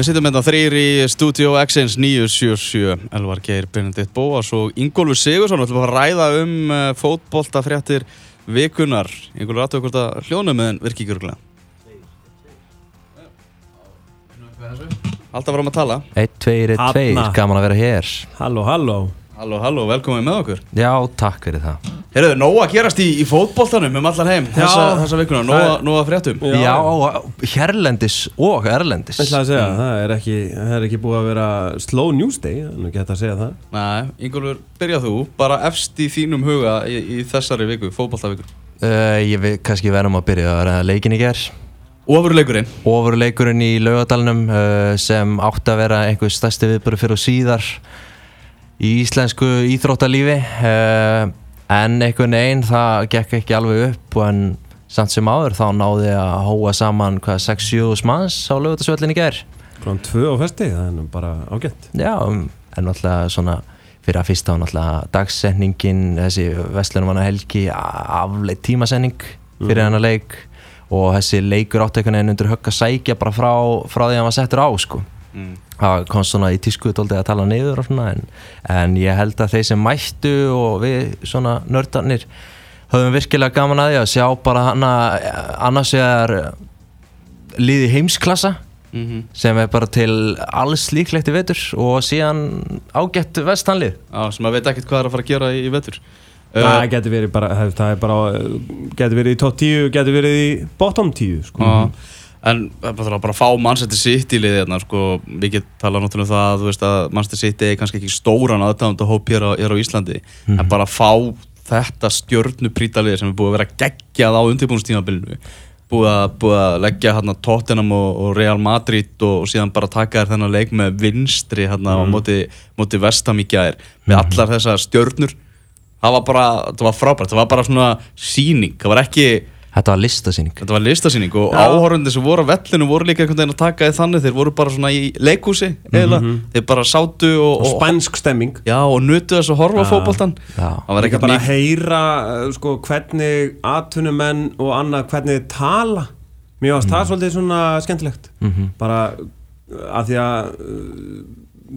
Við sittum hérna þrýr í Studio X1 977 Elvar Geir, Benedikt Bóas og Ingólfur Sigursson Við ætlum að ræða um uh, fótboltafréttir vikunar Ingólfur aðtöku hvort að hljónum en virki ekki örgulega Alltaf varum að tala. 1, 2, 1, 2, Þarna. gaman að vera hér. Halló, halló Halló, halló, velkomin með okkur. Já, takk fyrir það. Herruðu, nóg að gerast í, í fótboltanum um allar heim þessa, þessa vikuna, nóg, Það að- er- fréttum. Já. Já, hérlendis og erlendis. Ég ætla að segja, það er ekki, það er ekki búið að vera slow news day, það er nú ekki hægt að segja það. Nei, Ingólfur, byrjað þú. Bara efst í þínum huga í, í þessari viku, fótboltaviku. Uh, Ég við kannski verðum að byrja að vera leikin í ger Ofurleikurinn. Ofurleikurinn í laugadalnum uh, sem átti að vera einhver stærsti viðböru fyrir og síðar í íslensku íþróttalífi uh, en einhvern veginn það gekk ekki alveg upp en samt sem áður þá náði að hóa saman hvað 6-7 manns á laugadalsvöllin í ger Klán tvö á festi, það er bara ágætt. Já, um, en náttúrulega svona fyrir að fyrsta á náttúrulega dagsetningin þessi Vestlunum helgi afleitt tímasending fyrir hennar leik og þessi leikur áttekunni undir högg að sækja bara frá, frá því að hann var settur á sko. Mm. Það kom svona í tísku að tala svona en, en ég held að þeir sem mættu og við svona nördarnir höfum virkilega gaman að því að sjá bara hana annars vegar liði heimsklassa Mm sem er bara til alls líklegt í vetur og síðan ágætt vestanlið. Já, sem að veit ekkert hvað er að fara að gera í, vetur. Það uh, getur verið bara, það það er bara, getur verið í top 10, getur verið í bottom 10, sko. Já, en það er bara, bara að fá Manchester City liðið hérna, sko, við getum talað náttúrulega um það, þú veist að Manchester City er kannski ekki stóran aðdáðand að hóp hér á, hér á Íslandi, en bara að fá þetta stjörnuprýta liðið sem er búið að vera geggjað á undirbúinustímabilinu búið búið að leggja hérna Tottenham og, og Real Madrid og, og síðan bara taka þér þennan leik með vinstri hérna á móti, móti Vestam í gær. Með allar þessar stjörnur. Það var bara, það var frábært, það var bara svona síning, það var ekki Þetta var listasýning. Þetta var listasýning og áhorfandi sem voru á vellinu voru líka einhvern veginn að taka því þannig. Þeir voru bara svona í leikhúsi eða þeir bara sátu og, Og spænsk stemming. Já, og nutu þess að horfa á Já. fótboltan Já. það var ekkert bara að heyra, uh, sko, hvernig atvinnumenn og annað, hvernig þið tala. Mér varst það svolítið svona skemmtilegt. Bara uh, að því að uh,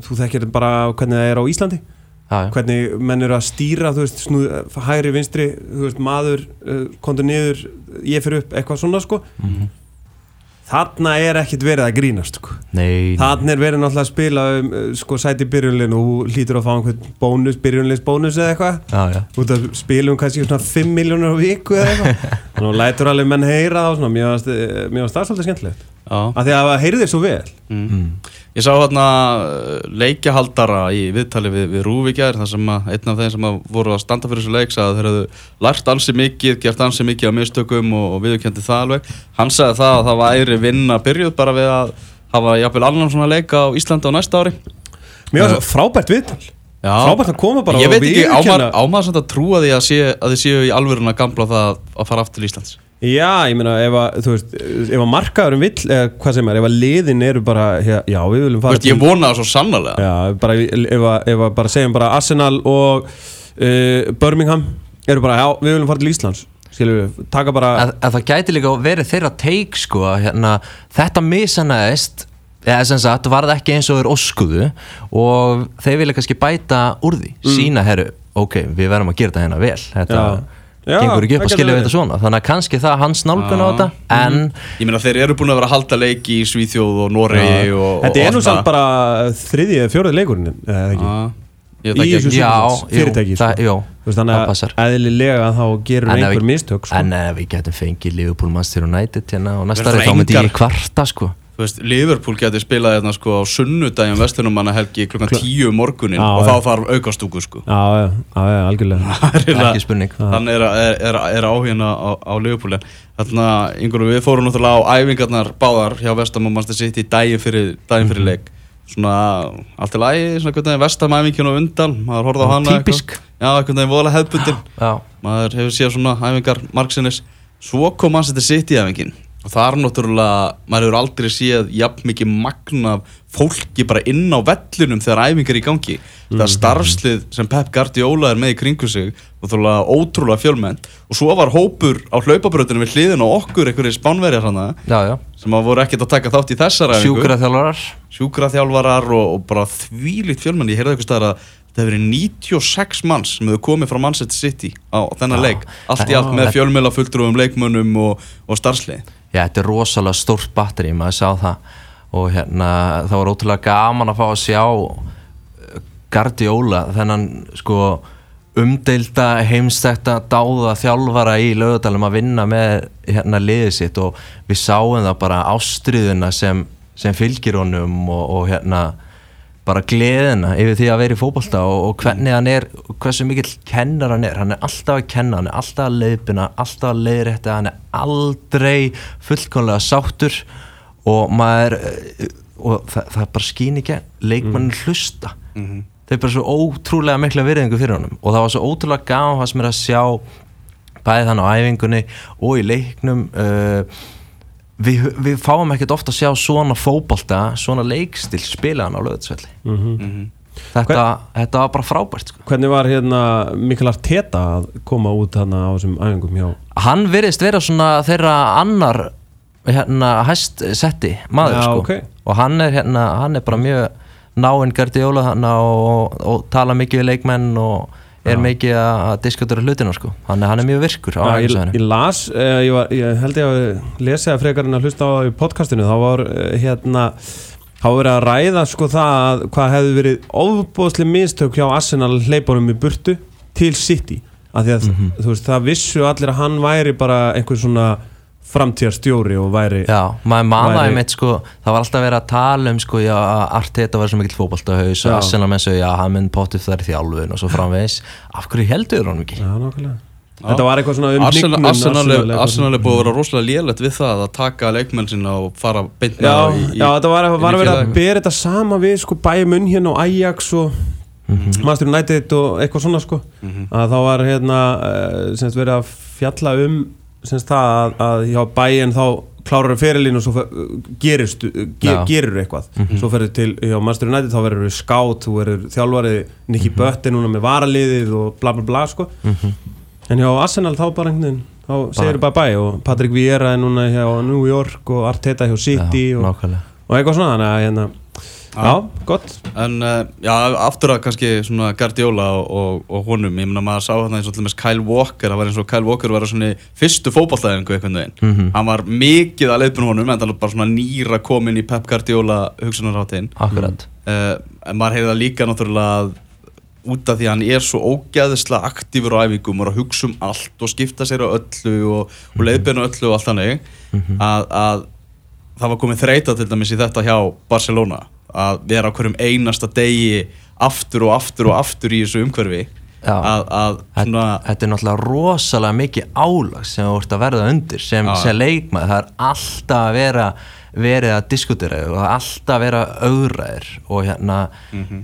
þú þekkir bara hvernig það er á Íslandi. Hvernig menn eru að stýra þú veist, snúð, hægri, vinstri þú veist, maður, uh, kontur niður ég fyrir upp, eitthvað svona sko. Þarna er ekkit verið að grínast sko. Nei, þarna er verið náttúrulega að spila um, uh, sko, sæti byrjunlegin og hlýtur að fá einhvern bónus, byrjunlegs bónus eða eitthvað. Já, já. Út að spilum kannski svona 5 miljónur á viku eða eitthvað. Að lætur alveg menn heyra og svona, mér varst, eh, það svolítið skemmtilegt. Af því að það heyrði þér svo vel. Mm. ég sá hérna uh, leikjahaldara í viðtali við, við Rúvíkjær þar sem að einn af þeim sem að voru að standa fyrir þessu leik sagði að þeir hefðu lært ansi mikið gert ansi mikið á mistökum og, og viðurkendi það alveg. Hann sagði það að það væri vinna byrjuð bara við að hafa jafnvel annan svona leika á Íslandi á næsta ári. Var svo frábært viðtal. Já. frábært að koma bara ég og veit ekki, ámar, ámar samt að trúa því að, sé, að þið séu í alvöruna gamla það að fara aftur til Íslands Já, ég meina, ef að, þú veist, ef að markaðurum vill, eða hvað sem er, ef að liðin eru bara, já, við viljum Þú fara veist, ég vona það svo sannarlega Já, bara, ef að, ef að bara segjum bara Arsenal og uh, Birmingham eru bara, já, við viljum fara til Íslands, við, taka bara, að, að það gæti líka verið þeirra teik sko að hérna, þetta misanaðist eða sem sagt var það ekki eins og þeir óskuðu og þeir vilja kannski bæta úr því, sína herru ok, við verðum að gera þetta hérna vel þetta Já. Já, gengur ekki upp að skilja við þetta svona. Þannig að kannski það er hans nálgun á þetta en Ég meina þeir eru búin að vera að halda leiki í Svíþjóð og Noregi og, og þetta er nú samt bara þriðji eða fjóruði leikurinn, eða ekki? Já, ég Í þessu- fyrirtæki, sko. þannig að eðlilega þá gerur einhver mistök, sko. en ef við getum fengið Liverpool Manchester United hérna og næsta Verður ári þá myndi ég kvarta sko Þú veist, Liverpool getur spilað hérna sko á sunnudaginn Vestlunum helgi klukkan tíu um morgunin Já, og þá þarf aukastúku sko. Já, já, já, já, algjörlega. ekki spurning. Þannig er, er, er, er áhugina á, á Liverpool en Þannig að yngur við fórum náttúrulega á æfingarnar báðar hjá Vestam og Manchester City daginn fyrir, daginn fyrir leik. Svona allt í lagi, svona hvernig Vestam æfingin á undan maður horfði á hana Típisk. eitthvað. Já, veginn voðalega hefðbundin. Já, maður hefur séð svona æfingar margsinnis. Svo kom Manchester City æfingin og það er náttúrulega, maður hefur aldrei séð jafn mikið magna fólki bara inn á vellinum þegar æfingar er í gangi. Það starfslið sem Pep Guardiola er með í kringu sig og þúlega ótrúlega fjölmenn og svo var hópur á hlaupabröðinu við hliðin á okkur einhverjir spánverjar sem að voru ekkert að taka þátt í þessar sjúkraþjálfarar. Sjúkraþjálfarar og, og bara þvílitt fjölmenn ég heyrði eitthvað staðar að það hefur verið 96 manns sem hefur komið frá Manchester City á þennan leik. Allt í allt með fjölmjöla fulltrúum leikmönnum og, og starfslið Já, þetta er rosalega stórt batteri, maður sá það. Og hérna, það var ótrúlega gaman að fá að sjá uh, Guardiola, þennan sko umdeilda, heimstækta, dáða þjálfara í lögadalum að vinna með hérna liðið sitt. Og við sáum það bara ástriðuna sem, sem fylgir honum og, og hérna bara gleðina yfir því að vera í fótbolta og, og hvernig hann er, hversu mikill kennar hann er, hann er alltaf að kenna hann er alltaf að leiðbina, alltaf að leiðrétta hann er aldrei fullkonlega sáttur og maður eh, og það, það er bara skín í gegn. Leikmannin hlusta. Þeir bara svo ótrúlega mikla virðingu fyrir honum. Og það var svo ótrúlega gaman fannst mér að sjá bæði þannig á æfingunni og í leiknum uh, við, við fáum ekkert ofta að sjá svona fótbolta, svona leikstil spilaðan á löðsvelli þetta, þetta var bara frábært sko. Hvernig var hérna Mikael Arteta að koma út hérna á þessum æfingum hjá hann virðist vera svona þeirra annar hérna hæst setti maður Já, sko ok. og hann er hérna, hann er bara mjög náinn Guardiola hann og, og tala mikið við leikmenn og er mikið að að diskutera hlutina sko. Hann er, hann er mjög virkur á Já, ég, ég las, eh, ég, var, ég held ég að lesa frekar en að hlusta á podcastinu. Þá var eh, hérna þá verið að ræða sko það að hvað hefði verið ofbóðslega mistök hjá Arsenal hleypunum í burtu til City. Af því að þú veist það vissu allir að hann væri bara einhver svona framtíðarstjóri og væri Já, maður mannaði væri- mitt sko það var alltaf verið að tala um sko já, að Arteta var svo mikill fótboltahaus og. Arsenal menn svo já, hann mun potið þar í þjálfun og svo framvegis. Af hverju heldur hann ekki? Já, nákvæmlega. Þetta var eitthvað svona um hnignun Arsenal, er, búið að vera rosalega lélegt við það að taka leikmenn sinna og fara beint með Já, í, já, þetta var, var verið að bera þetta sama við sko bæði munn hérna og Ajax og Master United og eitthvað svona sko. Að þá var hérna uh, semst verið að fjalla um semst það að, að hjá bæinn þá klárar fyrirlín og svo gerist, ge, Já. gerir eitthvað. Svo ferður til hjá Master United þá verður við skátt, þú verður þjálfarið Nicky mm Bötti núna með varaliðið og bla bla bla sko. En hjá Arsenal þá bara einhvern veginn þá segir bara bæ og Patrick Vieira er núna hjá New York og Arteta hjá City Já, og, og eitthvað svona þannig að hérna já, gott. En uh, já, aftur að kannski svona Guardiola og, og, og honum, ég meina maður sá hérna eins og til dæmis Kyle Walker, það var eins og Kyle Walker var svona fyrstu fótballtæðingu einhvern veginn. Hann var mikið að leiðbun honum en það var bara svona nýra komin í Pep Guardiola hugsunarháttin Akkurat. Uh, en maður heyrði það líka náttúrulega út af því að hann er svo ógæðislega aktífur á æfingum og er að hugsa um allt og skipta sér á öllu og, og leiðbyrna öllu og allt þannig að, að það var komið þreita til dæmis í þetta hjá Barcelona að vera á hverjum einasta degi aftur og aftur og aftur í þessu umhverfi að, að svona Þetta er náttúrulega rosalega mikið álag sem þú ert að verða undir sem, sem leikmaður, það er alltaf að vera verið að diskutera og alltaf að vera auðræðir og hérna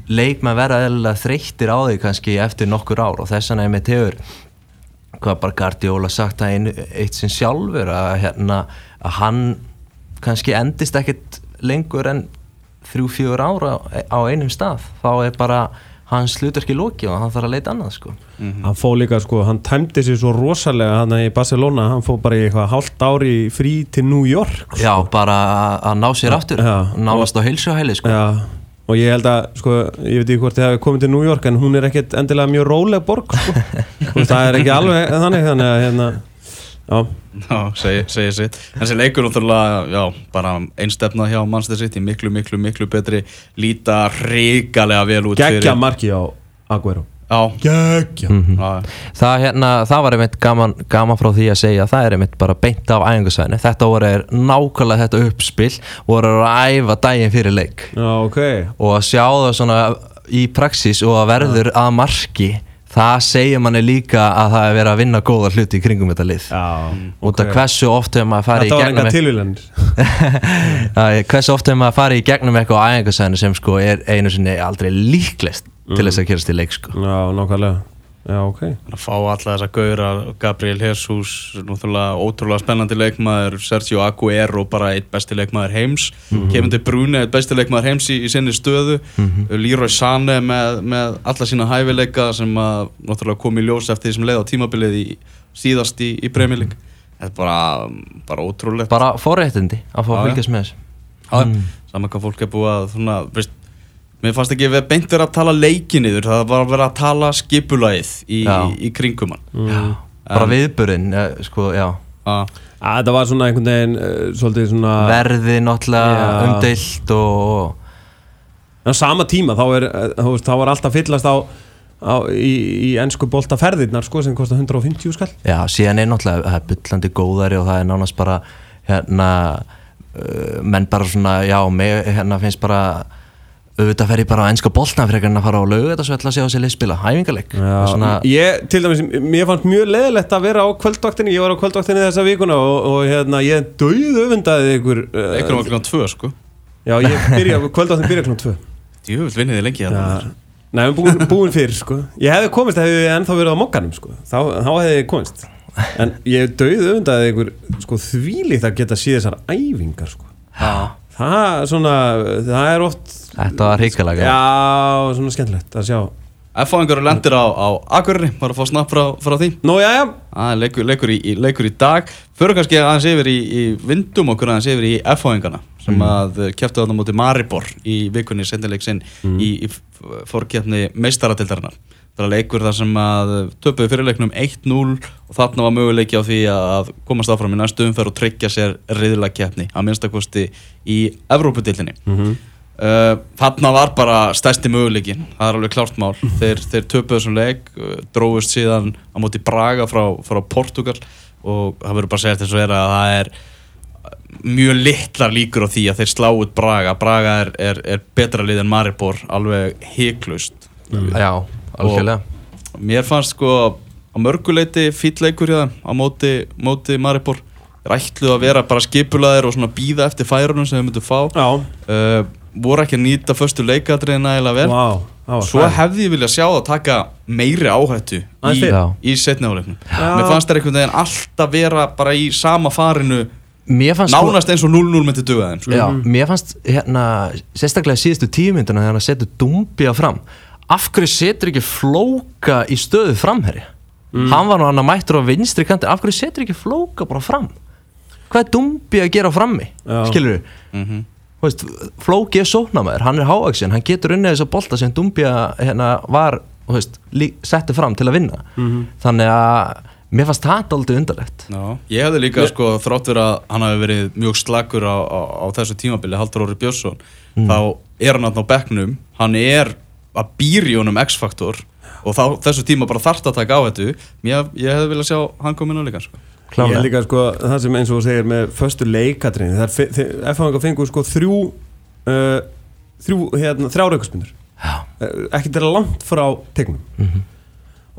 leikmaður verða eða þreyttir á því kannski eftir nokkur ár og þess vegna er með tegur hvað bara Guardiola sagt það einu, eitt sinn sjálfur að, hérna, að hann kannski endist ekkit lengur en þrjú, fjögur ára á einum stað þá er bara hans hlutverki loki og hann þarf að leita annað sko hann fó líka sko, hann tæmdi sér svo rosalega hann í Barcelona, hann fó bara í eitthvað hálft ári í frí til New York Já, bara að- ná sér aftur Já. nánast á heilsuhæli sko. Já, og ég held að, sko, ég veit ekki hvort þið hafi komið til New York en hún er ekkert endilega mjög róleg borg, sko. Það er ekki alveg þannig, þannig að, hérna, já, Já, segi, segi sitt. Þessi leikur náttúrulega, já, bara einstefna hjá Manchester City, miklu, miklu, miklu betri. Líta ríkalega vel út geggja marki á Aguero. Já, Geggja. já, það, hérna, það var einmitt gaman, gaman frá því að segja það er einmitt bara beint af æfingasvæðinu. Þetta voru er nákvæmlega þetta uppspill voru að æfa daginn fyrir leik. Já, ok. og að sjá það svona í praxis og að verður að marki það segir manni líka að það er verið að vinna góða hluti í kringum þetta lið Já, út af hversu oft hefur maður farið í gegnum. Æ, hversu oft hefur maður farið í gegnum eitthvað á æfingasæðinu sem sko er einu sinni aldrei líklegt til þess að gerast í leik sko. Já, nákvæmlega. Já, ok. að fá alla þessa gauðra Gabriel Jesus, náttúrulega ótrúlega spennandi leikmaður, Sergio Aguero bara eitt besti leikmaður heims. Kevin De Bruyne, eitt besti leikmaður heims í, í sinni stöðu, Leroy Sané með, með alla sína hæfileika sem að náttúrulega kom í ljós eftir því sem leið á tímabilið í, síðast í, í Premier League. Þetta er bara, bara ótrúlegt. Bara forréttindi að fá að fylgjast með þessu. Já, saman hvað fólk er búið að svona, veist, mér fannst ekki við beint verið að tala leikiniður, það var verið að tala skipulagið í, í, kringum hann. Já, bara viðburinn, ja, sko, já. Að að þetta var svona einhvern veginn uh, svolítið svona Verði náttúrulega umdeilt og á sama tíma þá, er, þú veist, þá var alltaf fyllast á, á í, í ennsku boltaferðirnar sko sem kostar 150 skall. Já, síðan er náttúrulega það er byllandi góðari og það er nánast bara hérna uh, menn bara svona, já, mig hérna finnst bara auðvitað fer ég bara á ennska boltna frekar en að fara á laugu þetta svo ætla að sé á sér liðspila, hæfingarleik svona, ég, til dæmis, mér fannst mjög leðilegt að vera á kvöldvaktinni, ég var á kvöldvaktinni þessa vikuna og, og hérna, ég döið öfundaði ykkur uh, einhverjum var klokkan tvö sko. Já, ég byrja, kvöldvaktin byrja klokkan 2 djúvill vinniði lengi Já. hérna Nei, við búin, búin fyrir sko. Ég hefði komist að hefði ennþá verið á mokkanum sko. Þá, þá hefði ég komist. En ég döið öfundaði ykkur sko þvílíkt að geta síð þessar æfingar sko. Það svona, það er oft þetta var hrikalega Já, svona skemmtilegt að sjá. F-fáingur lendir á, á Akureyri, var að fá snapp frá, frá því. Nú, já, já. Það er leikur, leikur, í, í, leikur í dag. Fyrir kannski aðeins yfir í, í vindum okkur aðeins yfir í F-fáingana sem Mm. að kæftu þarna móti Maribor í vikunni sendileik sinn Mm. í, í fórkjafni meistaratildarinnar Það er leikur þar sem að töpuðu fyrirleiknum 1-0 og þarna var möguleiki á því að komast áfram í næstu umferð og tryggja sér riðlakeppni að minnstakosti í Evrópudildinni Mhm. Uh, þarna var bara stærsti möguleikin það er alveg klárt mál. Þeir, þeir töpuðu þessum leik uh, dróðust síðan á móti Braga frá, frá Portugal og það verður bara að segja þess að vera að það er mjög litlar líkur á því að þeir slá út Braga. Braga er, er, er betra lið en Maribor alveg heiklust já, algjörlega. Mér fannst sko á mörguleiti fýtleikur hjá þeim á móti, móti Maribor. Þeir ætluðu að vera bara skipulaðir og svona býða eftir færunum sem þeir myndu fá. Já, uh, voru ekki að nýta förstu leikadriðin nægilega vel. Var svo hræðilegt. hefði ég viljað sjá það taka meiri áhættu í, í Já. mér fannst það einhvern veginn alltaf vera bara í sama farinu sko- nánast eins og 0-0 myndi duga þeim sko. Já, mér fannst hérna sérstaklega síðustu tímynduna þegar hann setur Dumbia fram. Af hverju setur ekki flóka í stöðu framherri hann var nú hann að mættur á vinstri kanti. Af hverju setur ekki flóka bara fram? Hvað er Dumbia að gera frammi? Skilur Mhm. Veist, flóki er sóknamaður, hann er háaksinn hann getur unnið þess að bolta sem Dumbia hérna var, veist, setti fram til að vinna. Þannig að mér fannst það aldrei undarlegt. Já. ég hefði líka sko, þrótt verið að hann hafi verið mjög slagur á, á, á þessu tímabili Haldur Óri Björnsson þá er hann þarna á bekknum. Hann er að býri honum X-faktor og þá, þessu tíma bara þarft að taka á þetta. Ég, ég hefði viljað sjá hann koma inn á líka sko. Ég Klárlega. líka sko, það sem eins og þú segir með föstu leikadrein Það er, F-fáingar fengur sko þrjú uh, þrjú, hérna, þrjá raukarspinnur Já. uh, ekki til að langt frá tegnum Mhm.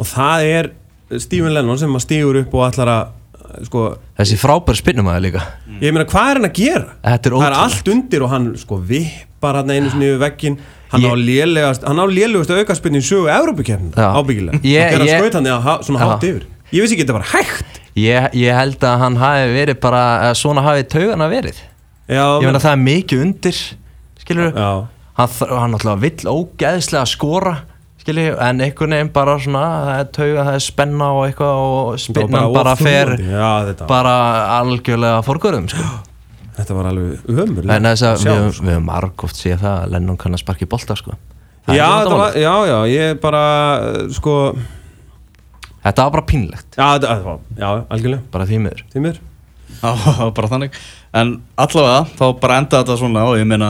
og það er Stephen Lennon sem að stígur upp og ætlar að sko, þessi frábær spinnumæður líka. Ég meina hvað er hann að gera? Þetta er það er allt undir og hann sko vippar hann einu sinni yfir veggin hann Ég- á lélegast hann á lélegast aukarspinni í sögu Európa-kefni Já. ábyggilega. Ég- þegar hann ég- skaut hann eða svona hátt yfir. Ég vissi ekki að þetta var hægt ég, ég held að hann hafi verið bara svona hafi taugana verið Já, ég meina það er mikið undir skilur Já. hann, hann náttúrulega vill ógeðslega skora skilur en einhvern veginn bara svona það er tauga, það er spenna og eitthvað og spinnan bara, fer bara algjörlega forgörðum sko. þetta var alveg umurlega að við, höfum- margóft séð það að Lennon kann að sparki bolta sko. Já, já, já, ég bara uh, sko, þetta var bara pínlegt já, þetta þetta var, já, algjörlega, bara því miður. Tímur Já, bara þannig. En allavega, þá bara enda þetta svona og ég meina,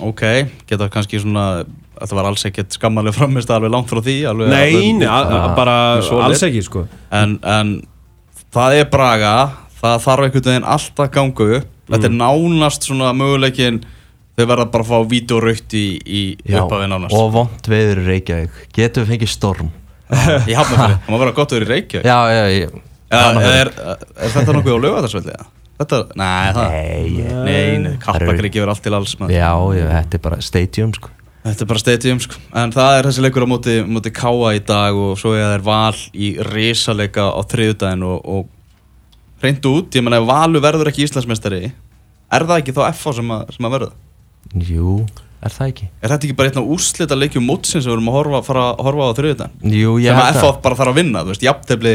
ok, geta kannski svona Þetta var alls ekkert skammalega framist alveg langt frá því alveg, Nei, alveg- nei, a- a- bara alls ekki, sko. En, en það er Braga Það þarf einhvern veginn alltaf að ganga upp. Þetta er nánast svona möguleikin Þau verða bara að fá vít og raukt í, í Já, upphafi nánast. og vond veður í Reykjavík. Getum við fengið storm Ég hafna fyrir, það má vera gott að vera í Reykjavík já, já, ég, Já, er, er þetta nokkuð á lögatarsvelli? Þetta, nei, það Nei, ég- Nei, nei, Kaplakriki verður allt til alls maður. já, já, þetta er bara stadium sko. Þetta er bara stadium sko En það er þessi leikur á móti, móti Káa í dag og svo er það val í risaleika á þriðudaginn og, og hreint út, ég menna ef Valur verður ekki Íslandsmeistari er það ekki þá FH sem að, sem að verða? Jú, er það ekki? Er þetta ekki bara einn á úrslita leikjum mótsins sem við erum að horfa, fara að horfa á þriðudaginn? jú, ég Sem held að að FH bara þarf að vinna, þú veist, jafntefli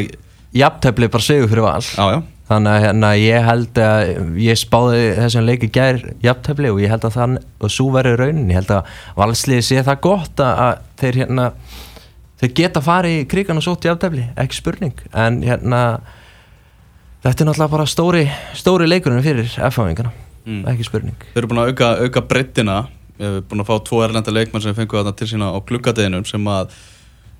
jafntefli bara segur fyrir val. Já, já, þannig að hérna, ég held að ég spáði þessum leiki gær jafntefli og ég held að það og svo verður raunin, ég held að valsliði sé það gott að, þeir hérna þeir geta farið í krigan og sótt jafntefli, ekki spurning. En hérna þetta er náttúrulega bara stóri, stóri leikurinn fyrir F-fáingana, Mm. ekki spurning. Þeir eru búin að auka, auka breyttina Við erum búin að fá tvo erlenda leikmann sem fengu þarna til sína á gluggadeginum sem að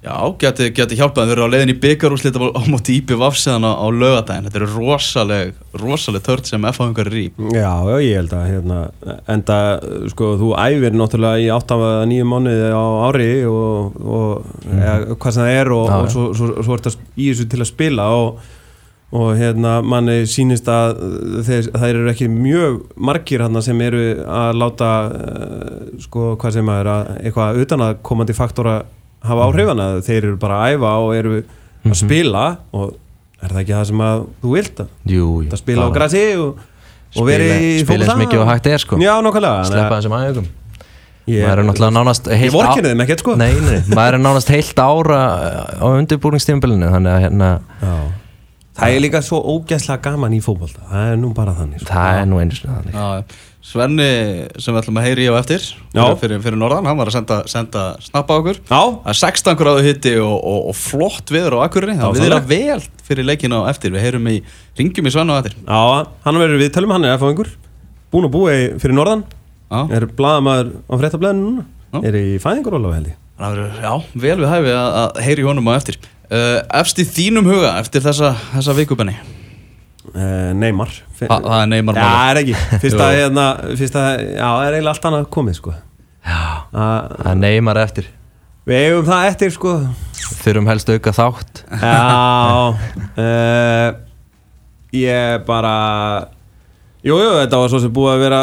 já, geti, geti hjálpað þeir eru á leiðin í byggarúslita á móti íbjöf afsæðan á, á lögadaginn þetta eru rosaleg, rosaleg tört sem F-hangar er í. Já, ég held að hérna, enda, sko, þú æfir náttúrulega í 8-9 mánuði á ári og, og eða, hvað sem það er og, Já, og já. svo, svo, svo er þetta í þessu til að spila og, og hérna, manni sýnist að þeir, það eru ekki mjög margir hérna sem eru að láta uh, sko, hvað sem er að eitthvað utan að komandi faktora hafa áhrifana, þeir eru bara að æfa og eru að spila og er það ekki það sem að þú vilt? Að Jú, jú, að spila á grassi og, og verið í spila eins mikið og hægt er sko. Já, sleppa þessum aðjögum Ég, maður er náttúrulega nánast Ég vorkenni þeim ekkert sko. Nei, nei, maður er nánast heilt ára á undirbúningstímabilinu þannig að hérna, Já. Það er líka svo ógæslega gaman í fótbolta. Það er nú bara þannig sko. það er nú einu sinni þannig. Já, Svenni sem við ætlum að heyri í á eftir fyrir, fyrir norðan, hann var að senda, senda snappa á okkur. Já, Það er 16 gráðu hitti og, og, og flott viður á Akureyri. Það Já, við erum vel fyrir leikina á eftir. Við heyrum í, ringjum í Svenna á eftir. Já, hann verður við tölum hann er fáingur Búin að búa í, fyrir norðan. Já, Er blaðamaður á fréttablaðinu núna. Já. Er í fæðingaróla held ég það verður, já vel við hæfi að, að heyri honum á eftir. Uh, Efst í þínum huga eftir þessa, þessa vikubenni uh, Neymar. Fe- Þa, Það er Neymar Já, máli er ekki. Fyrsta, Jú. hérna, fyrsta, já, það er eiginlega allt annað komið sko. Já, að, það neymar eftir. Við eigum það eftir sko. Þurfum helst auka þátt. Já uh, Ég bara Jújú, jú, þetta var svo sem búið að vera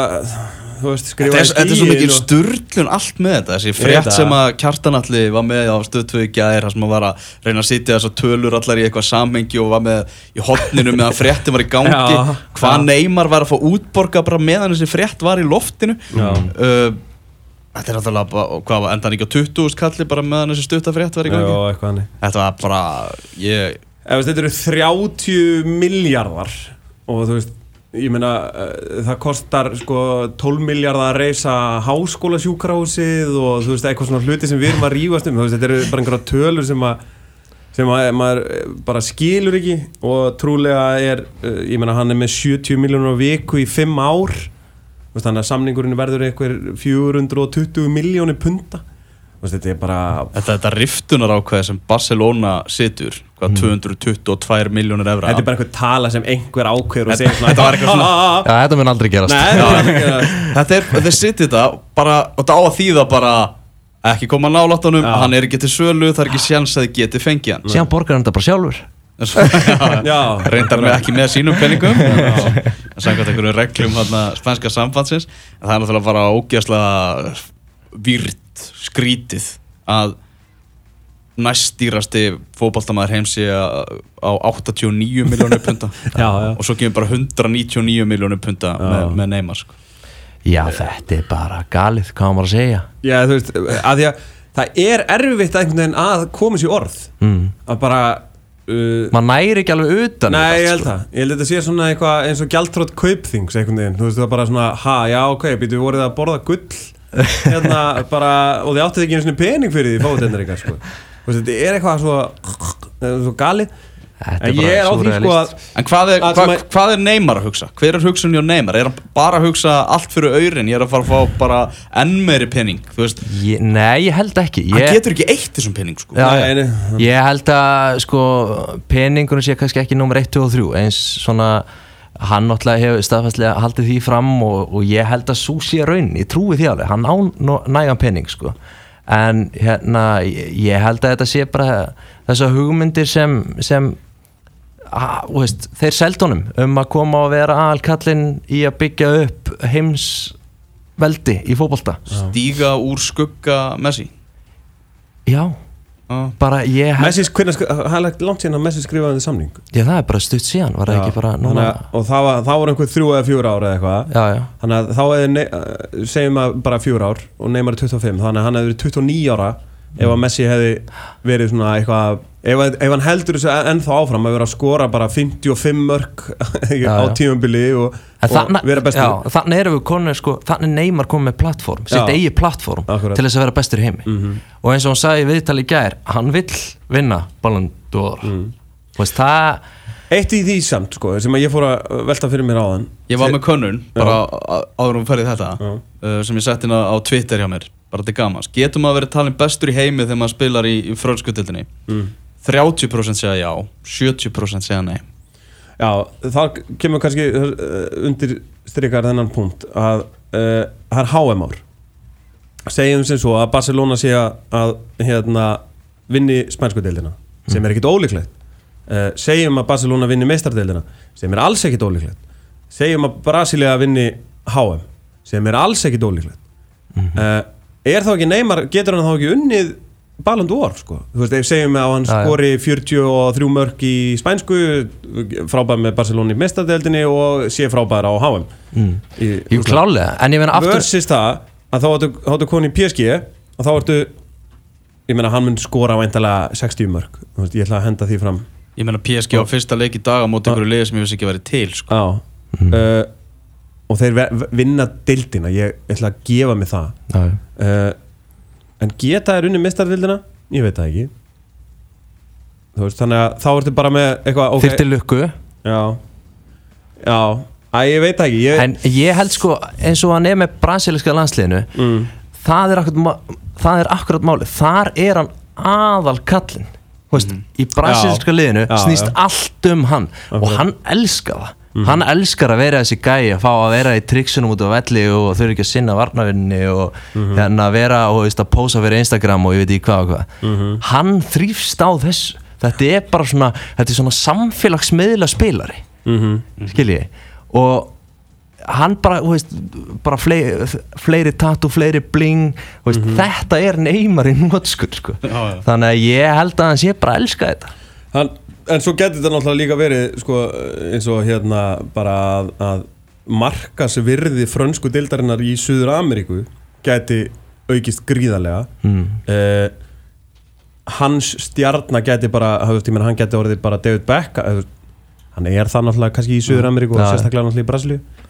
veist, skrifa Þetta er, er svo mikil og... sturglun allt með þetta. Þessi frétt það. sem að Kjartanalli var með á stöðtöðu gæðir þar sem að var að reyna að sitja þessar tölur allar í eitthvað samhengi og var með í hotninu meðan fréttin var í gangi. Já, hvað. Neymar var að fá útborga bara meðan þessi frétt var í loftinu. Uh, Þetta er náttúrulega bara, hvað var endan ekki á 20 skalli bara meðan þessi stutta frétt var í gangi? Já, Þetta var bara, ég Ef þetta eru 30 miljardar og þú veist, ég meina uh, það kostar sko 12 miljardar að reysa háskóla sjúkrahúsið og þú veist, eitthvað svona hluti sem við erum að rífast um, veist, þetta eru bara einhverja tölur sem að sem að maður eh, bara skilur ekki. Og trúlega er, uh, ég meina hann er með 70 miljónur á viku í 5 ár. Veist, þannig að samningurinn verður eitthvað 420 miljónir punta. Veist, þetta er bara Þetta, þetta riftunar ákveð sem Barcelona situr hvað 222 miljónir evra. Þetta er bara einhver tala sem einhver ákveður og Þetta- segir svona þetta var eitthvað svona- "Ah, ah, Já, þetta mun aldrei gerast. Nei, það er ekki það. Þetta er, þeir sitja þetta. Bara, og þetta á að þýða bara ekki koma nálátt honum, Já. hann er ekki til sölu það er ekki sjans að þið geti fengið hann. Síðan borgar hann þetta bara sjálfur. Já. reyndar með ekki með sínum penningum samkvæmt einhverju reglum hana, spænska sambandsins en það er náttúrulega bara ógeðslega výrt skrítið að næstdýrasti fótballtamaður heims sé á 89 miljónir punta Já, já. og svo kemur bara 199 miljónir punta með, með Neymar sko. Já, þetta er bara galið, hvað var að segja? Já, þú veist, að því að það er erfitt einhvern veginn að koma sér í orð. Mm. að bara uh, Man næri ekki alveg utan Nei, þetta ég held það. Ég held að þetta sé svona eitthvað eins og gjaldtrótt kaupþings einhvern veginn, þú veist það er bara svona ha, já, ok, býtu, voruð það að borða gull? Hérna, bara, og þið áttið ekki einu pening fyrir því, þetta eitthvað, sko veist, þetta er eitthvað svo svo galið Þetta En er ég er á því sko að En hvað er, hva, hvað er Neymar að hugsa? Hver er hugsunni á Neymar? Er hann bara að hugsa allt fyrir aurin? Ég er að fara að fá bara enn meiri penning Þú veist, ég, Nei, ég held ekki hann ég, getur ekki eitt þessum penning sko. Ég held að sko peningunum sé kannski ekki nummer 1, 2 og 3 eins svona hann náttúrulega hefur staðfæslega haldið því fram og, og ég held að svo sé raun ég trúi því alveg, hann á nó- nægan pening sko en hérna ég, held að þetta sé bara þessar hugmyndir sem, sem að, veist, þeir seldunum um að koma og vera aðalkallinn í að byggja upp heims veldi í fótbolta Stíga úr skugga Messi Já. Bara ég það er lagt langt síðan að Messi skrifaði samning? Já, það er bara stutt síðan, ekki bara núna? Að- og það var, það var einhver þrjú eða fjúr ár eða eitthvað. Já, já, þannig að þá er, uh, segjum að bara fjúr ár og Neymar er 25, þannig að hann hefur verið 29 ára ef að Messi hefði verið svona eitthvað ef, ef hann heldur þessu ennþá áfram að vera að skora bara 55 mörg á já. tímabili og, og þarna- vera bestur já, þannig erum við konur sko, þannig Neymar komið með plattform sitt eigi plattform Akkurat. til þess að vera bestur í heimi og eins og hann sagði í viðtali í gær hann vill vinna Ballon d'Or mm. veist, það Eitt í því samt sko, sem að ég fór að velta fyrir mér áðan Ég var með könnun, bara á- áður um ferðið þetta Já. uh, sem ég sett inn á, á Twitter hjá mér bara til gamans, getur maður verið talin bestur í heimi þegar maður spilar í, í frönskutildinni mm. 30% segja já 70% segja nei. Já, það kemur kannski uh, undir strikar þennan punkt að uh, það er HM ár. Segjum sem svo að Barcelona sé að, að hérna, vinni spænsku deildina sem er ekkit ólíklegt. Uh, segjum að Barcelona vinni meistardeildina sem er alls ekkit ólíklegt. Segjum að Brasilia vinni HM sem er alls ekkit ólíklegt. Uh, er þá ekki Neymar getur hann þá ekki unnið Ballon d'Or sko, þú veist, ef segjum að hann skori 43 mörg í spænsku frábær með Barcelona í meistardeildinni og sé frábær á HM mm. jú klálega, en ég meina aftur versus það að þá áttu, koni í PSG og þá ertu ég meina hann mun skora væntalega 60 mörg Þú veist, ég ætla að henda því fram. Ég meina PSG á fyrsta leik í dag á móti einhverju liði sem ég vissi ekki að vera til sko. á uh, og þeir vinna deildina ég ætla að gefa mig það. Uh, en geta þær unni mistardildina? Ég veit það ekki. Veist, þannig að þá ertu bara með eitthvað, ok, þyrfti lukku. Já. Já, að ég veit það ekki ég, en ég held sko eins og hann er með brasilíska landsliðinu mm, það er akkurat, það er akkurat málið þar er hann aðal kallinn. Þú veist, í brasilíska liðinu Já, snýst já. allt um hann og Akkurat. hann elskar það hann elskar að vera þessi gæi að fá að vera í triksunum út á velli og þurfi ekki að sinna varnavinni og hérna vera og veist, að pósa fyrir Instagram og ég veit ekki hvað og hvað. Hann þrýfst á þessu. Þetta er bara svona, þetta er svona samfélagsmiðla spilari. Mm skilji og hann bara, þú veist, bara fleiri, fleiri tattoo, fleiri bling veist, þetta er neymar í nótskur sko. Já, já. þannig að ég held að hann sé bara að elska þetta. Hann, en svo getur þetta náttúrulega líka verið sko, eins og hérna bara að, að markas virði frönsku dildarinnar í Suður Ameríku geti aukist gríðarlega. Mm. uh, hans stjarnar geti bara meina, hann geti orðið bara David Beckham uh, hann er það náttúrulega kannski í Suður Ameríku og sérstaklega náttúrulega í Brasilíu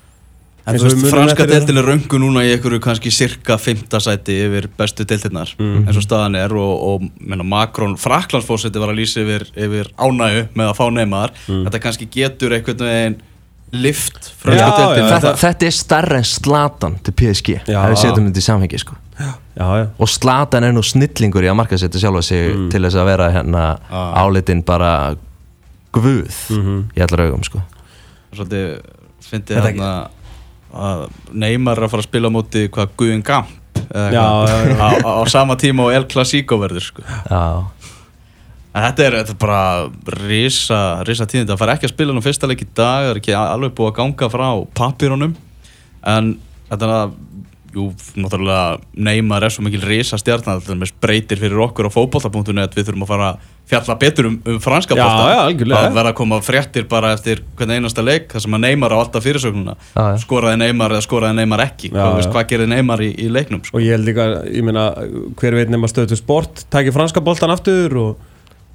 En þú veist, franska deildin er röngu núna í einhverju kannski cirka fymta sæti yfir bestu deildirnar eins og staðan er og, og menna, Macron, Fraklandsfósetti var að lýsa yfir, yfir ánægu með að fá neymar. Þetta kannski getur einhvern veginn lift franska já, þetta, það- þetta er starra en Slatan til PSG ef við setjum þetta í samhengi sko. já, já, og Slatan er nú snillingur í að marka setja sjálfa sig til þess að vera hérna Ah. álitin bara guð í allar augum sko. svolítið Þetta hérna að Neymar að fara að spila á móti hvað Guðin Gamp. Á, sama tíma og El Clasico verður sko. já, en þetta er, þetta er bara risa, risa tíðin það fær ekki að spila nú fyrsta leik í dag það er ekki alveg búið að ganga frá papírunum en þetta er að jú, náttúrulega Neymar er svo mikil risa stjarnar þetta breytir fyrir okkur á fótbolta.net við þurfum að fara að fjalla betur um, um franska Já, bolta já, algjörlega. það verða að koma fréttir bara eftir hvern einasta leik þar sem að Neymar á alltaf fyrirsögnuna Já, skoraði Neymar eða skoraði Neymar ekki? Já, hvað, hvað gerir Neymar í, í leiknum sko. og ég held líka, ég meina hver veit nema stöðu sport, tækir franska boltan aftur og,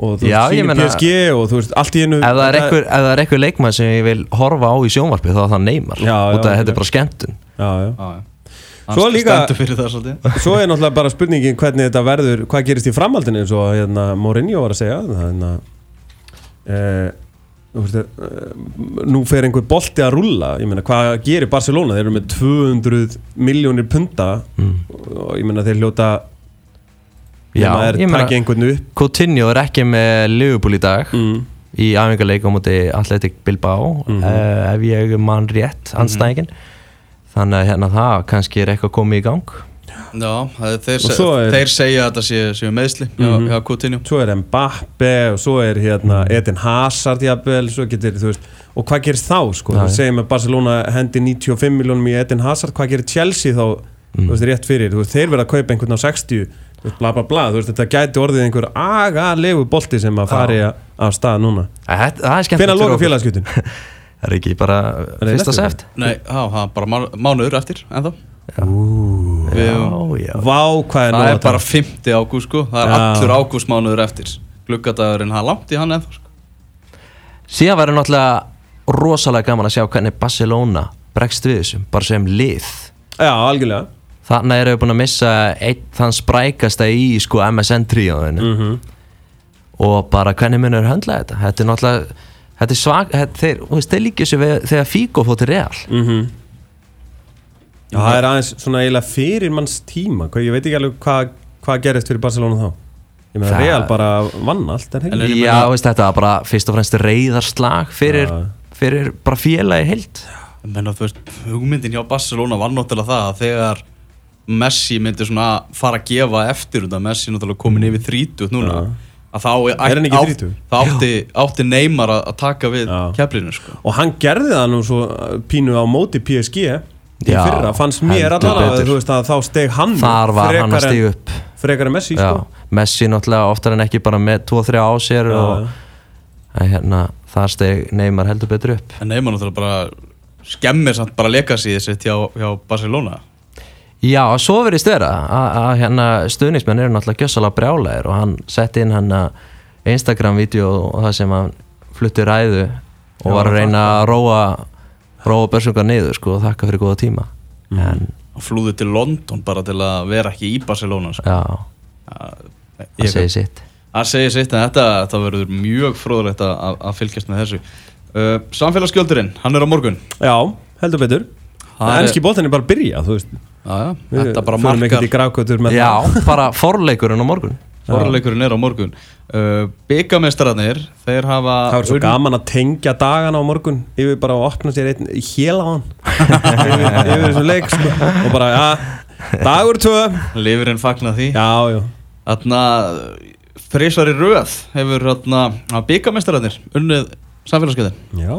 og þú Já, veist, meina- PSG og þú veist, allt í einu ef það er einhver, ef það er einhver leikmann sem ég vil horfa á í sjónvarpi þá er það Neymar. Að þetta er bara skemmtun. Já, já. Já, já. Svo líka- Svo er náttúrulega bara spurningin hvernig þetta verður, hvað gerist í framhaldinu eins og hérna, Mourinho var að segja að e, veist, nú fer einhver bolti að rulla ég meina hvað gerir Barcelona, þeir eru með 200 miljónir punta mm. og ég meina þeir hljóta Já, ég meina- takja einhvern upp. Coutinho er ekki með Liverpool í dag. Mm. í æfingarleik á móti Athletic Bilbao. Mhm. uh, ef ég man rétt anstæðingin þannig að hérna það kannski er eitthvað komið í gang. Já, það er, þeir, svo er- þeir segja að þetta sé, séu meðsli hjá, Mhm. hjá Coutinho. Svo er Mbappe og svo er hérna Eden Hazard jafnvel, og hvað gerist þá sko, já. segjum að Barcelona hendi 95 miljónum í Eden Hazard, hvað gerir Chelsea þá Mm. veist, rétt fyrir, veist, þeir verða að kaupa einhvern á 60, þú veist, bla bla bla. Veist, þetta gæti orðið einhver agalegu bolti sem að fari af stað núna. Það er skemmt félagskjötun? Það er ekki bara það fyrsta seft Nei, já, það er bara má- mánuður eftir ennþá. Já, Við, já. Vá, hvað er nú það að er bara 5. ágúst sko. Það er Já. allur ágústmánuður eftir. Gluggadagurinn, það er langt í hann ennþá sko. Síðan verður náttúrulega rosalega gaman að sjá hvernig Barcelona bregst við þessum, bara sem lið. Já, algjörlega. Þannig eru við búin að missa einn þann sprækasta í sko MSN tríóðinu mm og bara hvernig munur höndla þetta? Þetta er náttúrulega þetta er svag, þetta, þeir, þú veist, þeir líkja sér við, þegar Figo fótt til Real. Mhm. Já, það er aðeins svona eiginlega fyrir manns tíma. Hvað- Ég veit ekki alveg hvað hva gerist fyrir Barcelona þá. Ég meina Það- Real bara vann allt Já, veist, þetta var bara fyrst og fremst reyðarslag fyrir, Já. fyrir bara félagi heilt. Menn að þú veist, hugmyndin hjá Barcelona var náttúrulega það að þegar Messi myndi svona fara að gefa eftir undan Messi náttúrulega komin yfir 30 núna. Já. Að þá Er hann ekki átt- 30? þá átti, átti Neymar að, taka við Já. keflinu sko. Og hann gerði það nú svo uh, pínu á móti PSG í Já, fyrra, fannst mér allavega þá steg hann Þar var hann að stíga upp frekar en Messi sko. Messi náttúrulega oftar en ekki bara með 2-3 á sér Já. og hérna, þar steg Neymar heldur betur upp en Neymar náttúrulega bara skemmir samt bara legacyið sitt hjá, hjá Barcelona Já, svo verðist vera að, að hérna, stuðningsmenn eru náttúrulega gjössalega brjálæðir og hann setti inn hann Instagram-vídeó og það sem hann flutti ræðu og Já, var að reyna að róa róa börsungar niður sko og þakka fyrir góða tíma. Mhm. en og flúði til London bara til að vera ekki í Barcelona sko. já, Það- það segir sitt. Það segir sitt en þetta, þetta verður mjög fróðulegt að, að- fylgjast með þessu. Uh, Samfélagsgjöldurinn, hann er á morgun. Já, heldur betur. Það er- Ennski boltin er bara að byrja, þú veist já, Þetta bara með Já, það. bara forleikurinn á morgun. Forleikurinn er á morgun. Uh, Byggamestararnir, þeir hafa Það var svo unn- gaman að tengja dagana á morgun. Yfir bara að opna sér einn hél á hann. Yfir, yfir þessum leik sko. og bara, já, dagur tvö. Lifirinn fagna því. Já, já. Þarna, þrísvar í röð hefur þarna, byggamestararnir unnið samfélagsgjöldin. Já,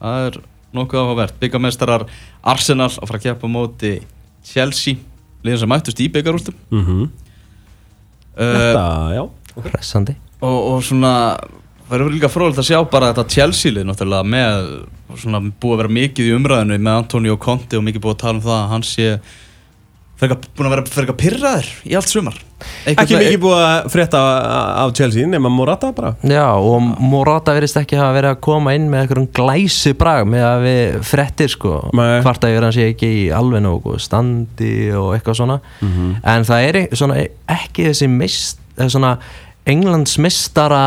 Það er nokkuð áhugavert. Byggamestarar Arsenal að fara að keppa á móti Chelsea liðin sem mættust í byggarústum mm uh, þetta, já. Hressandi og, og svona það verður líka frólægt að sjá bara þetta Chelsea-lið náttúrulega með svona búið að vera mikið í umræðinu með Antonio Conte og mikið búið að tala um það að hann sé búin að vera frekar pyrraður í allt sumar. Eitthvað Ekki mikið búið að frétta af Chelsea nema Morata bara. Já, og Morata verðist ekki hafa verið að koma inn með einhverjum glæsi brag með að við frettir sko. Hvart að hann sé ekki í alveg nógu standi og eitthvað svona. Mhm. en það er ein- svona ekki þessi mist, svona Englands mistara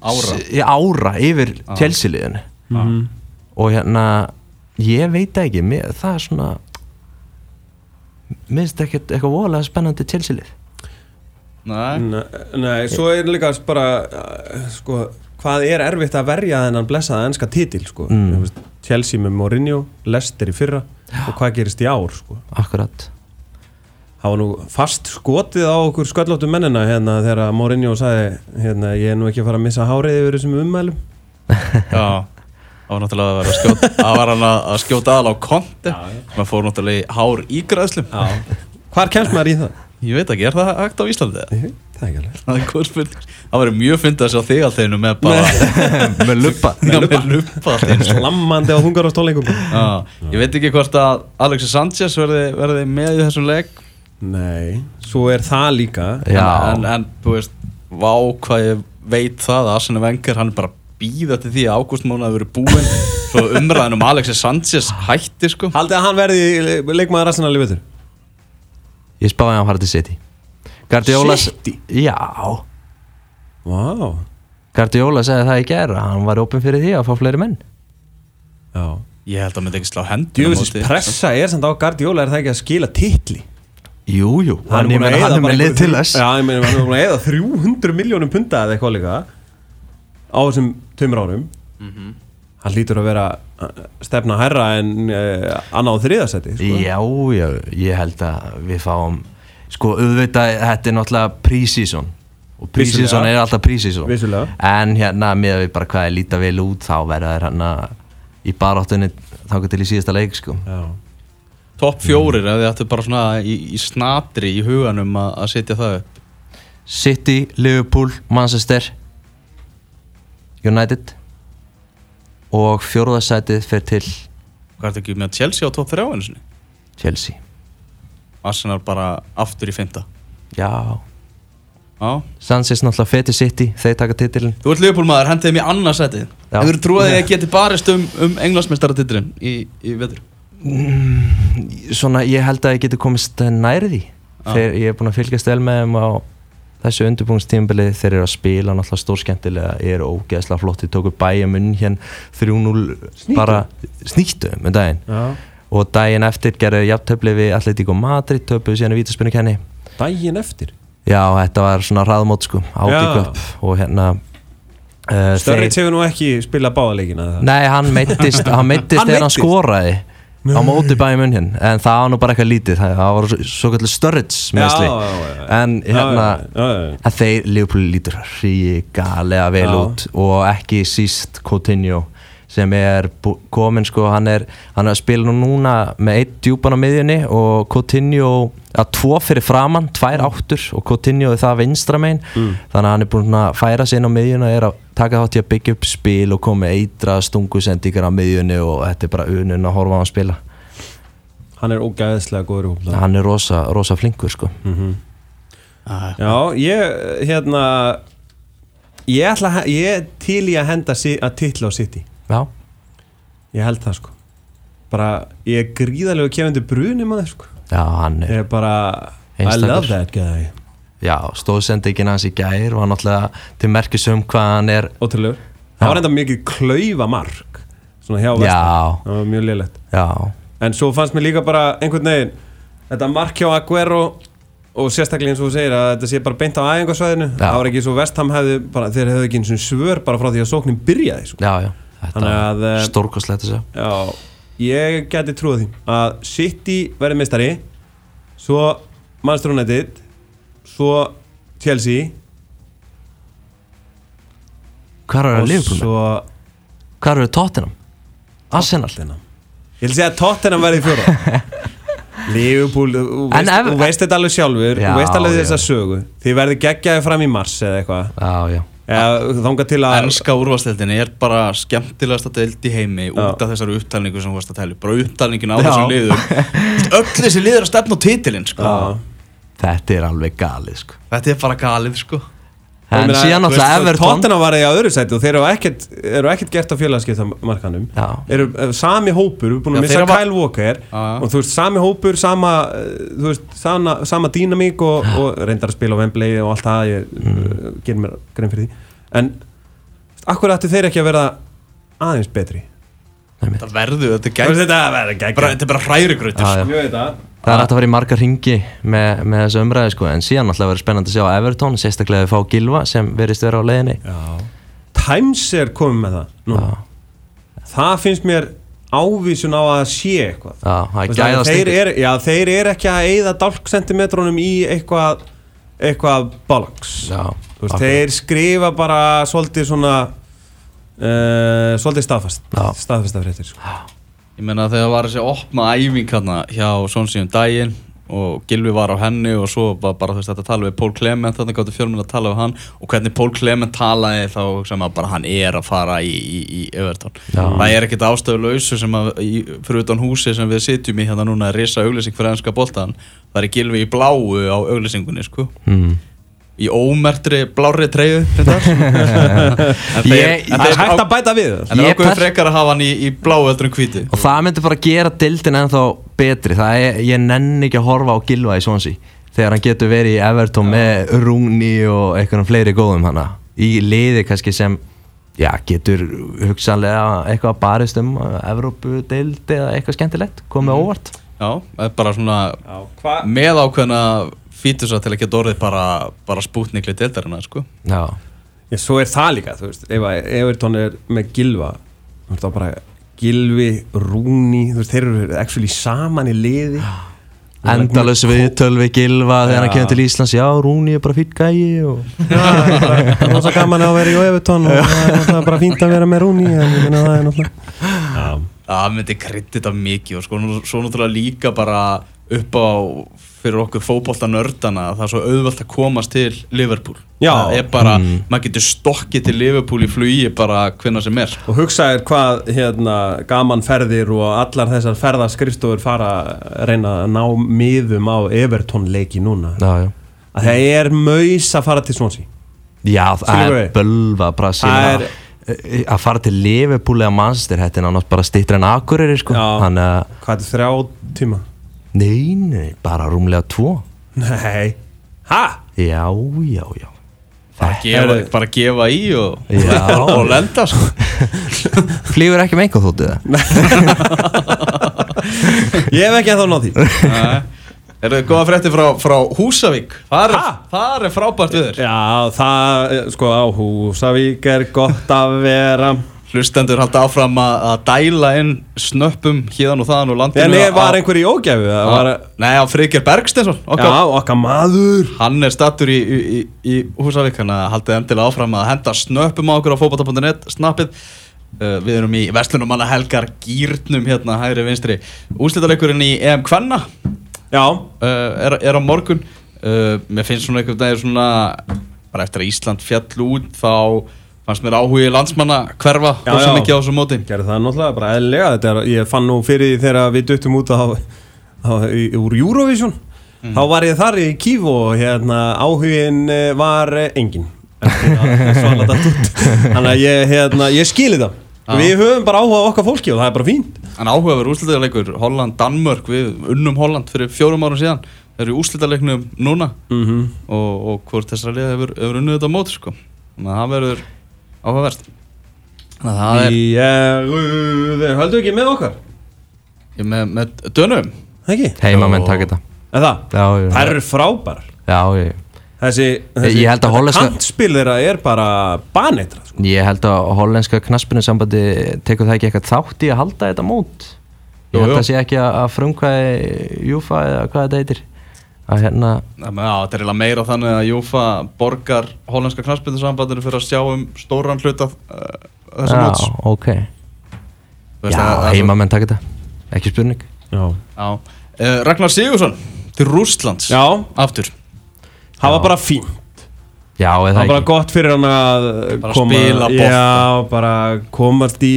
Ára. ára yfir Chelsea-liðinu Mhm. og hérna ég veit ekki, mér, það er svona minnst ekkert eitthvað voðalega spennandi Chelsea-lið Nei, Nei, nei, svo er líka bara uh, sko, hvað er erfitt að verja þennan blessaða ennska titil sko. Mm. Þú veist, Chelsea með Mourinho, Leicester í fyrra og hvað gerist í ár sko. akkurat Það var nú fast skotið á okkur sköllóttu mennina hérna þegar Mourinho sagði hérna, ég er nú ekki að fara að missa hárið yfir þessum ummælum já Það var náttúrulega að vera að skjóta Það var hann að skjóta aðal á konti. Maður fór náttúrulega í hár ígræðslum. Hvar kemst maður í það? Ég veit ekki, er það hægt á Íslandi? veit Það er ekki alveg. Það verður mjög fyndið að sjá þig alltaf einu með bara með allt einu. Slammandi á Já, ég veit ekki hvort að Alexis Sanchez verði, verði með í þessum leik. Nei, svo er það líka Já. en, en þú veist, vá hvað ég veit það að Arsene Wenger hann er bara býða til því að ágústmónu að verið búinn svo umræðin um Alexis Sanchez hætti sko. Haldið að hann verði leikmaður Arsenal í vetur? Ég spáði að hann fara til City. Guardiola City? Já. Vá. Guardiola segði það í gera Hann var opinn fyrir því að fá fleiri menn. Já. Ég held að hann myndi ekki slá hendur Djúðis pressa er samt á Guardiola er það ekki að skila titli? Jú, jú. Hann, er með lið einhverju- til þess. Já, ég meina, hann er búin að eða 300 miljónum punta eða eitthvað líka á þessum tveimur árum Mhm. Hann lítur að vera uh, stefna hærra en uh, annað þriðasetti sko. Já, já, ég held að við fáum Sko, auðvitað, þetta er náttúrulega pre-season Og pre-season Vissulega. er alltaf pre-season Vissulega. En hérna, með við bara hvað er líta vel út Þá verða þær hérna í baráttunni Þá til í síðasta leik, sko Já. Topp fjórir, ef þið ættu bara svona í, í snatri í huganum að, að setja það upp City, Liverpool, Manchester United Og fjórðasætið fer til Hvað er þetta ekki með Chelsea á topp þrjá einu sinni? Chelsea Arsenal bara aftur í fymta Já, Já Sanchez náttúrulega feti City, þeir taka titilin Þú ert Leopold-maður, hendið í Já. Hefur þú trúið að ég geti barist um, um englandsmeistaratitlin í, í vetur? Svona, ég held að ég geti komist Já. Þeir, Ég er búinn að fylgjast vel með þeim á þessu undirbúingstímabilið þeir eru að spila náttúrulega stórskemmtilega eru ógeðslega flott, þeir tóku bæja munn hérna 3-0 bara snýttu um daginn Já. og daginn eftir gerðu jafntöfli við Atletico Madrid, töpuðu síðan í vítaspunni kenni Dægin eftir Já, þetta var svona hraðmót sko, Já. átík upp og hérna uh, Störrits hefur nú ekki spilað báðaleikina Nei, hann meittist, hann meittist þegar hann meiddist? Skoraði á móti bæði munn hérna en það var nú bara eitthvað lítið, það var svo kallir meðsli en hérna að þeir Leopold lítur ríkalega vel Já. út og ekki síst Coutinho sem er kominn sko, hann er, hann er að spila nú núna með eitt djúpan á miðjunni og Coutinho að tvo fyrir framann, tvær áttur og Coutinho er það vinstra megin. Þannig að hann er búinn að færa sig inn á miðjunni og er að taka þátt í að byggja upp spil og koma með eitra stungusendingar á miðjunni og þetta er bara unun að horfa á hann spila. Hann er ógæðislega góður í hópla hann er rosa, rosa flinkur sko. Já, ég hérna Ég ætla að ég til í að henda si- að titla á City já, Ég held það sko. Bara, ég er gríðarlega kefandi bruni maður sko. Já, hann er Ég er bara I Einstakur. love that guy. Já, stóðsendingin hans í gær var náttúrulega til merkis um hvað hann er. Ótrúlegur. Það var enda mikið klaufa mark Svona hjá vestan Já, Það var mjög liðlegt já, En svo fannst mér líka bara einhvern veginn Þetta mark hjá Aguero Og sérstaklega eins og þú segir að þetta sé bara beint á æfingarsvæðinu Já. Það var ekki svo vestham hefði bara, Þeir hefðu ekki eins og svör bara frá því að sóknin byrjaði sko. já, já Að, eh, stórkostlegt að segja Já, ég geti trúið því að City verði meistari Svo Manchester United Svo Chelsea er Og það Liverpool? svo Hvað er Tottenham? Arsenal? Tottenham Ég vil segja að Tottenham verði fjóra Liverpool, þú veist, þetta alveg sjálfur Já, Þú veist alveg já. þessa sögu Þið verði geggjaði fram í mars eða eitthvað Já, já Þangað til að Ennska úrvasteldin er bara skemmtilegasta deild í heimi út af þessari upptalningu sem þú varst að tella bara upptalningin á Já. þessum liðum öll þessi liður að stefna á titilinn sko. Þetta er alveg galið sko þetta er bara galið sko. En síðan náttúrulega Everton Tottenham var í á öðru sæti og þeir eru ekkert, eru ekkert gert á félagskiptamarkanum Já. eru eh, sami hópur, við erum búin að missa Kyle Walker og þú veist, sami hópur, sama eh, þú veist, sama, sama dýnamík og, og reyndar að spila á Wembley og allt það ég mm. gerir mér grein fyrir því. En akkur ættu þeir ekki að vera aðeins betri? Það verður, þetta er Þú gegn þetta er bara Já, já. Ég veit það Það er hægt að fara í marga ringi með, með þessu umræði sko En síðan náttúrulega verður spennandi að sjá Everton Sérstaklega að fá Gilva sem verist vera á leiðinni Times er komið með það Nú. það finnst mér ávísun á að sé eitthvað Já, það er gæðast er, já, þeir eru ekki að eyða dálksentimetrónum í eitthvað eitthvað bollocks Já, veist, akkurat. þeir skrifa bara svolítið svona uh, svolítið staðfast Já. staðfasta fréttir sko. Ég meina þegar var þessi opna æfing hérna hjá svona síðan daginn og Gilvi var á henni og svo var bara þú veist þetta að tala við Pól Clement þannig gáttu fjölminn að tala við hann og hvernig Pól Clement talaði þá sem að bara hann er að fara í, í, í Everton Já. það er ekkert ástöðulausu sem að í, fyrir utan húsi sem við sitjum í hérna núna að risa auglýsing fyrir ennska boltan það er Gilvi í bláu á auglýsingunni sko mm. Í ómertri Ég- en það er hægt að bæta við. en Ég ákveður pers- frekar að hafa hann í, í bláu heldur en hvíti. Og það myndi bara gera dildin ennþá betri. Það er, ég nenni ekki að horfa á Gilva í Swansea Þegar hann getur verið í Everton með Rúni og eitthvað fleiri góðum hana. Í liði kannski sem Já, getur hugsanlega eitthvað barist um Evrópu deild eða eitthvað skemmtilegt Komið óvart. Já, það er bara svona Já, með ákveðna fítusa til að geta orðið bara, bara spútnikli deildarinnar sko. Já, Já, svo er það líka, þú veist, ef að Everton er með Gilva, þú veist, þá bara Gilvi, Rúni, þú veist, þeir eru actually saman í liði. endalus viðtöl við Gilva þegar hann Já. kemur til Íslands Já, Rúni er bara fýtt gæi og... Það er svo gaman að vera í Everton og það er bara fínt að vera með Rúni, en ég minna það er náttúrulega. Já. það myndi kryddita mikið og sko, nú- svo náttúrulega líka bara upp á fyrir okkur fótboltanördana að það er svo auðvelt að komast til Liverpool Já. það er bara, maður getur stokkið til Liverpool í flugi bara hvenna sem er Og hugsaðir hvað hérna, gaman ferðir og allar þessar ferðaskrifstofur fara að reyna að ná miðum á Everton leiki núna Já, já að það er maus að fara til Swansea Já, það er bölva bara að Það sína að fara til Liverpool eða Manchester þetta er náttúrulega bara stýttir en Akureyri sko. Já. þannig að, Hvað er þetta, þrjá tíma? Nei, nei, bara rúmlega tvo Nei Ha? Já, já, já bara gefa, Heyrðu. bara gefa í og, og lenda sko. Flýgur ekki með einhver það Ég hef ekki ennþá náð því Nei. Er það góða frétti frá, frá Húsavík? Það er, Ha? það er frábært við þér Já, það, eh, sko, á Húsavík er gott að vera Hlustendur halda áfram að, dæla inn snöppum híðan og þaðan og landinu En ég var einhver í ógæfu? var, Nei, á Frigger Bergstensson Já, okkar, okkar maður. Hann er stattur í, í, í, í Húsavík Þannig að haldið endilega áfram að henda snöppum á okkur á fótbolta.net snappið. Uh, Við erum í Vestlunum manna helgar gýrnum hérna hægri vinstri. Úslitaleikurinn í EM Kvenna Já, uh, er, er á morgun. Uh, Mér finnst svona einhvern veginn svona bara eftir að Ísland fjall út þá fannst mér áhugi landsmanna hverfa já. mikið á þessu móti. Gerði það náttúrulega bara eðlilega. Þetta er, ég fann nú fyrir því þegar við duttum út á, á, í, úr Eurovision. Þá var ég þar í Kíf og hérna áhugin eh, var eh, engin Þannig að ég, hérna, ég skili það. Við höfum bara áhuga okkar fólki og það er bara fínt. En áhugaverð úrslitaleikur Holland-Danmörk við unnum Holland fyrir fjórum árum síðan. Þeir eru í úrslitaleiknum núna. Mm -hmm. og, og hvort þessara liða hefur, hefur unnið þetta mót sko. þannig að það verður að það er Ég, þeir höldu ekki með okkar ég, með, með dönum Ekki? heimamenn Já. taka þetta En það? Já, já, Það eru frábærar já, já. Þessi, þessi Ég held að hollenska- kantspil þeirra er bara baneitra sko. Ég held að hollenska knaspinu sambandi tekur það ekki eitthvað þátt í að halda þetta mót Ég Jú, held jú. að sé ekki að að frumkvæði Júfa eða hvað þetta heitir að hérna, Já, þetta er eiginlega meira þannig að Jófa borgar hollenska knastbyrðusambandinu fyrir að sjá um stóran hluta uh, þessa já, móts. ok. Þú veist Já, heimamenn taka þetta, ekki spurning. Já, Já. Uh, Ragnar Sigursson til Rústlands Já. Aftur. Það var bara fínt. Já, Það var bara ekki gott fyrir hann að Bara koma spila bara komast í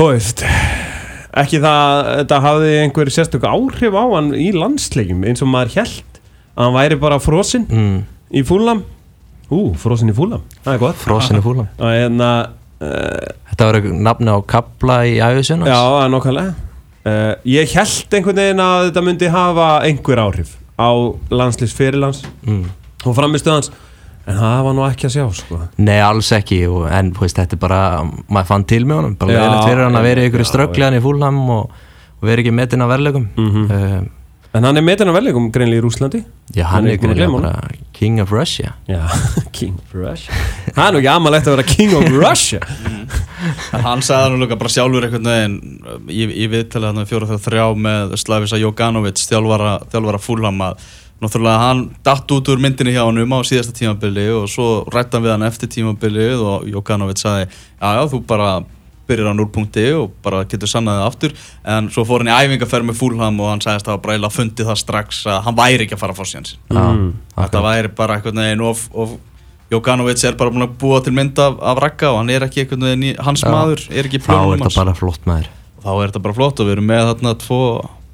veist Ekki það, þetta hafði einhver sérstök áhrif á hann í landsleikjum eins og maður held að hann væri bara frosinn mm, í fúlam Ú, frosinn í fúlam, það er gott. Frosin í fúlam hérna uh, Þetta var eitthvað nafni á kapla í æfisinn Já, nokkulega uh, Ég held einhvern veginn að þetta myndi hafa einhver áhrif á landslýs fyrirlands mm. og framistöðans en það var nú ekki að sjá sko. Nei, alls ekki og, En þú veist, þetta er bara, maður fann til með honum. Bara Já, leiðilegt fyrir hann að vera í ykkur já, strögglegan í fúlam og, og vera ekki metin á verðlegum Mhm. uh, En hann er metin á velleikum greinlega í Rúslandi Já, hann Hann er að greinlega bara King of Russia. Já, King of Russia. Það er nú ekki amalegt að vera King of Russia. En hann sagði hann líka bara sjálfur einhvern veginn í, í viðtalið hann fjóra þegar þrjá með Slavisa Jokanovic þjálfara, þjálfara fúlham að náttúrulega hann datt út úr myndinni hjá hann um á síðasta tímabili og svo rætti hann við hann eftir tímabilið og Jokanovic sagði já já þú bara byrjar á núrpunkti og bara getur sannaðið aftur. En svo fór hann í æfingaferð með fúlham og hann sagðist að bara eiginlega fundið það strax að hann væri ekki að fara að fá síðan Mm. þetta væri bara einhvern veginn of, of Jokanovic er bara búin að búa til mynd af, af Ragga og hann er ekki einhvern veginn í, hans Já. maður, er ekki er plönum hans. bara flott maður. Þá er þetta bara flott og við erum með þarna tvo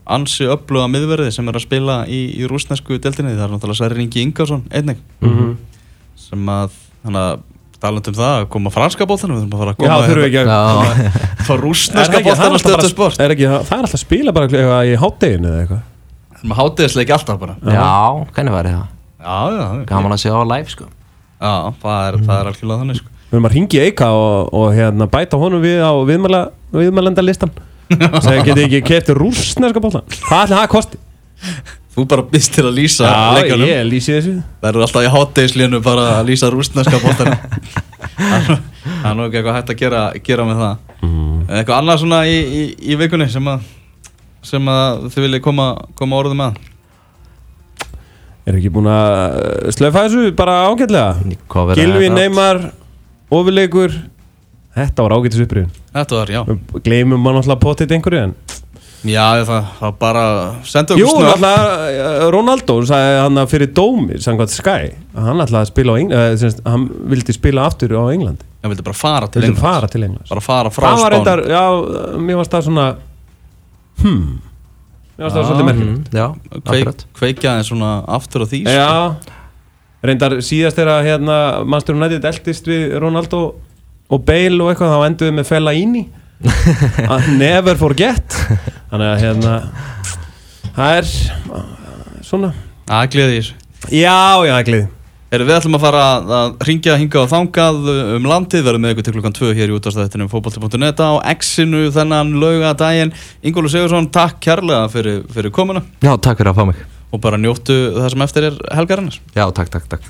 ansi öfluga miðverði sem er að spila í, í rúsnesku deltinni það er náttúrulega Sverri Ingi Ingarsson einnig. Mhm. sem að þannig að taland um það að koma franska bóltanum við þurfum að fara að Já, koma þurfum við ekki að Já, fá Er rúsneska það það er bóltan að alltaf stöðu sport. er ekki, Það er alltaf að spila bara eitthvað í hátteginu eða eitthvað? Við erum að hátiðisleiki alltaf bara. Já hvernig var það? já, já, já, Gaman að sjá á live sko. Já það er, það er algjörlega þannig sko. Við erum að ringi Eika og, og hérna, bæta honum við á viðmæla, Segja getið ekki kefti rússneska bólta Hvað ætli það að kosti? þú bara býst til að lýsa Já, leikjunum. ég lýsi þessu. Það eru alltaf í hátdegislínu bara að lýsa rústneska bóttanum Það er nú ekki eitthvað hægt að gera, gera með það. Mm. Eitthvað annað svona í, í, í vikunni sem að, sem að þið viljið koma, koma orðið með Er ekki búin að slöfa þessu bara ágætlega? Gilvi? Neymar, ofileikur Þetta var ágættis upprýðin Þetta var, já. Við gleymum maður náttúrulega potið einhverju en Já, það, það bara sendu Jú, okkur snöpp náttúrulega Ronaldo sagði hann að fyrir dómi samkvæmt Sky. Að hann ætlaði að spila á England hann vildi spila aftur á England Ég vildi bara fara til vildi England fara til England Bara fara frá það var Spán reyndar, já, mér varst það svona hmm. Mér varst það Já. svolítið merkilegt. Mm, já, Kveik, akkurat. Kveikja þeim svona aftur á því sko. Já, reyndar síðast þegar hérna Við og Bale og eitthvað þá enduðu með Fellaini að never forget. Þannig að hérna það er uh, svona í þessu. Já, já, glið Erum við ætlum að fara að ringja hingað og þangað um landið, verðum með ykkur til klukkan 2 hér í útastættinu fótbolti.net á X-inu þennan laugadaginn. Ingólu Sigursson, takk kærlega fyrir, fyrir komuna. Já, takk fyrir að fá mig. Og bara njóttu það sem eftir er helgarinnar. Já, takk, takk, takk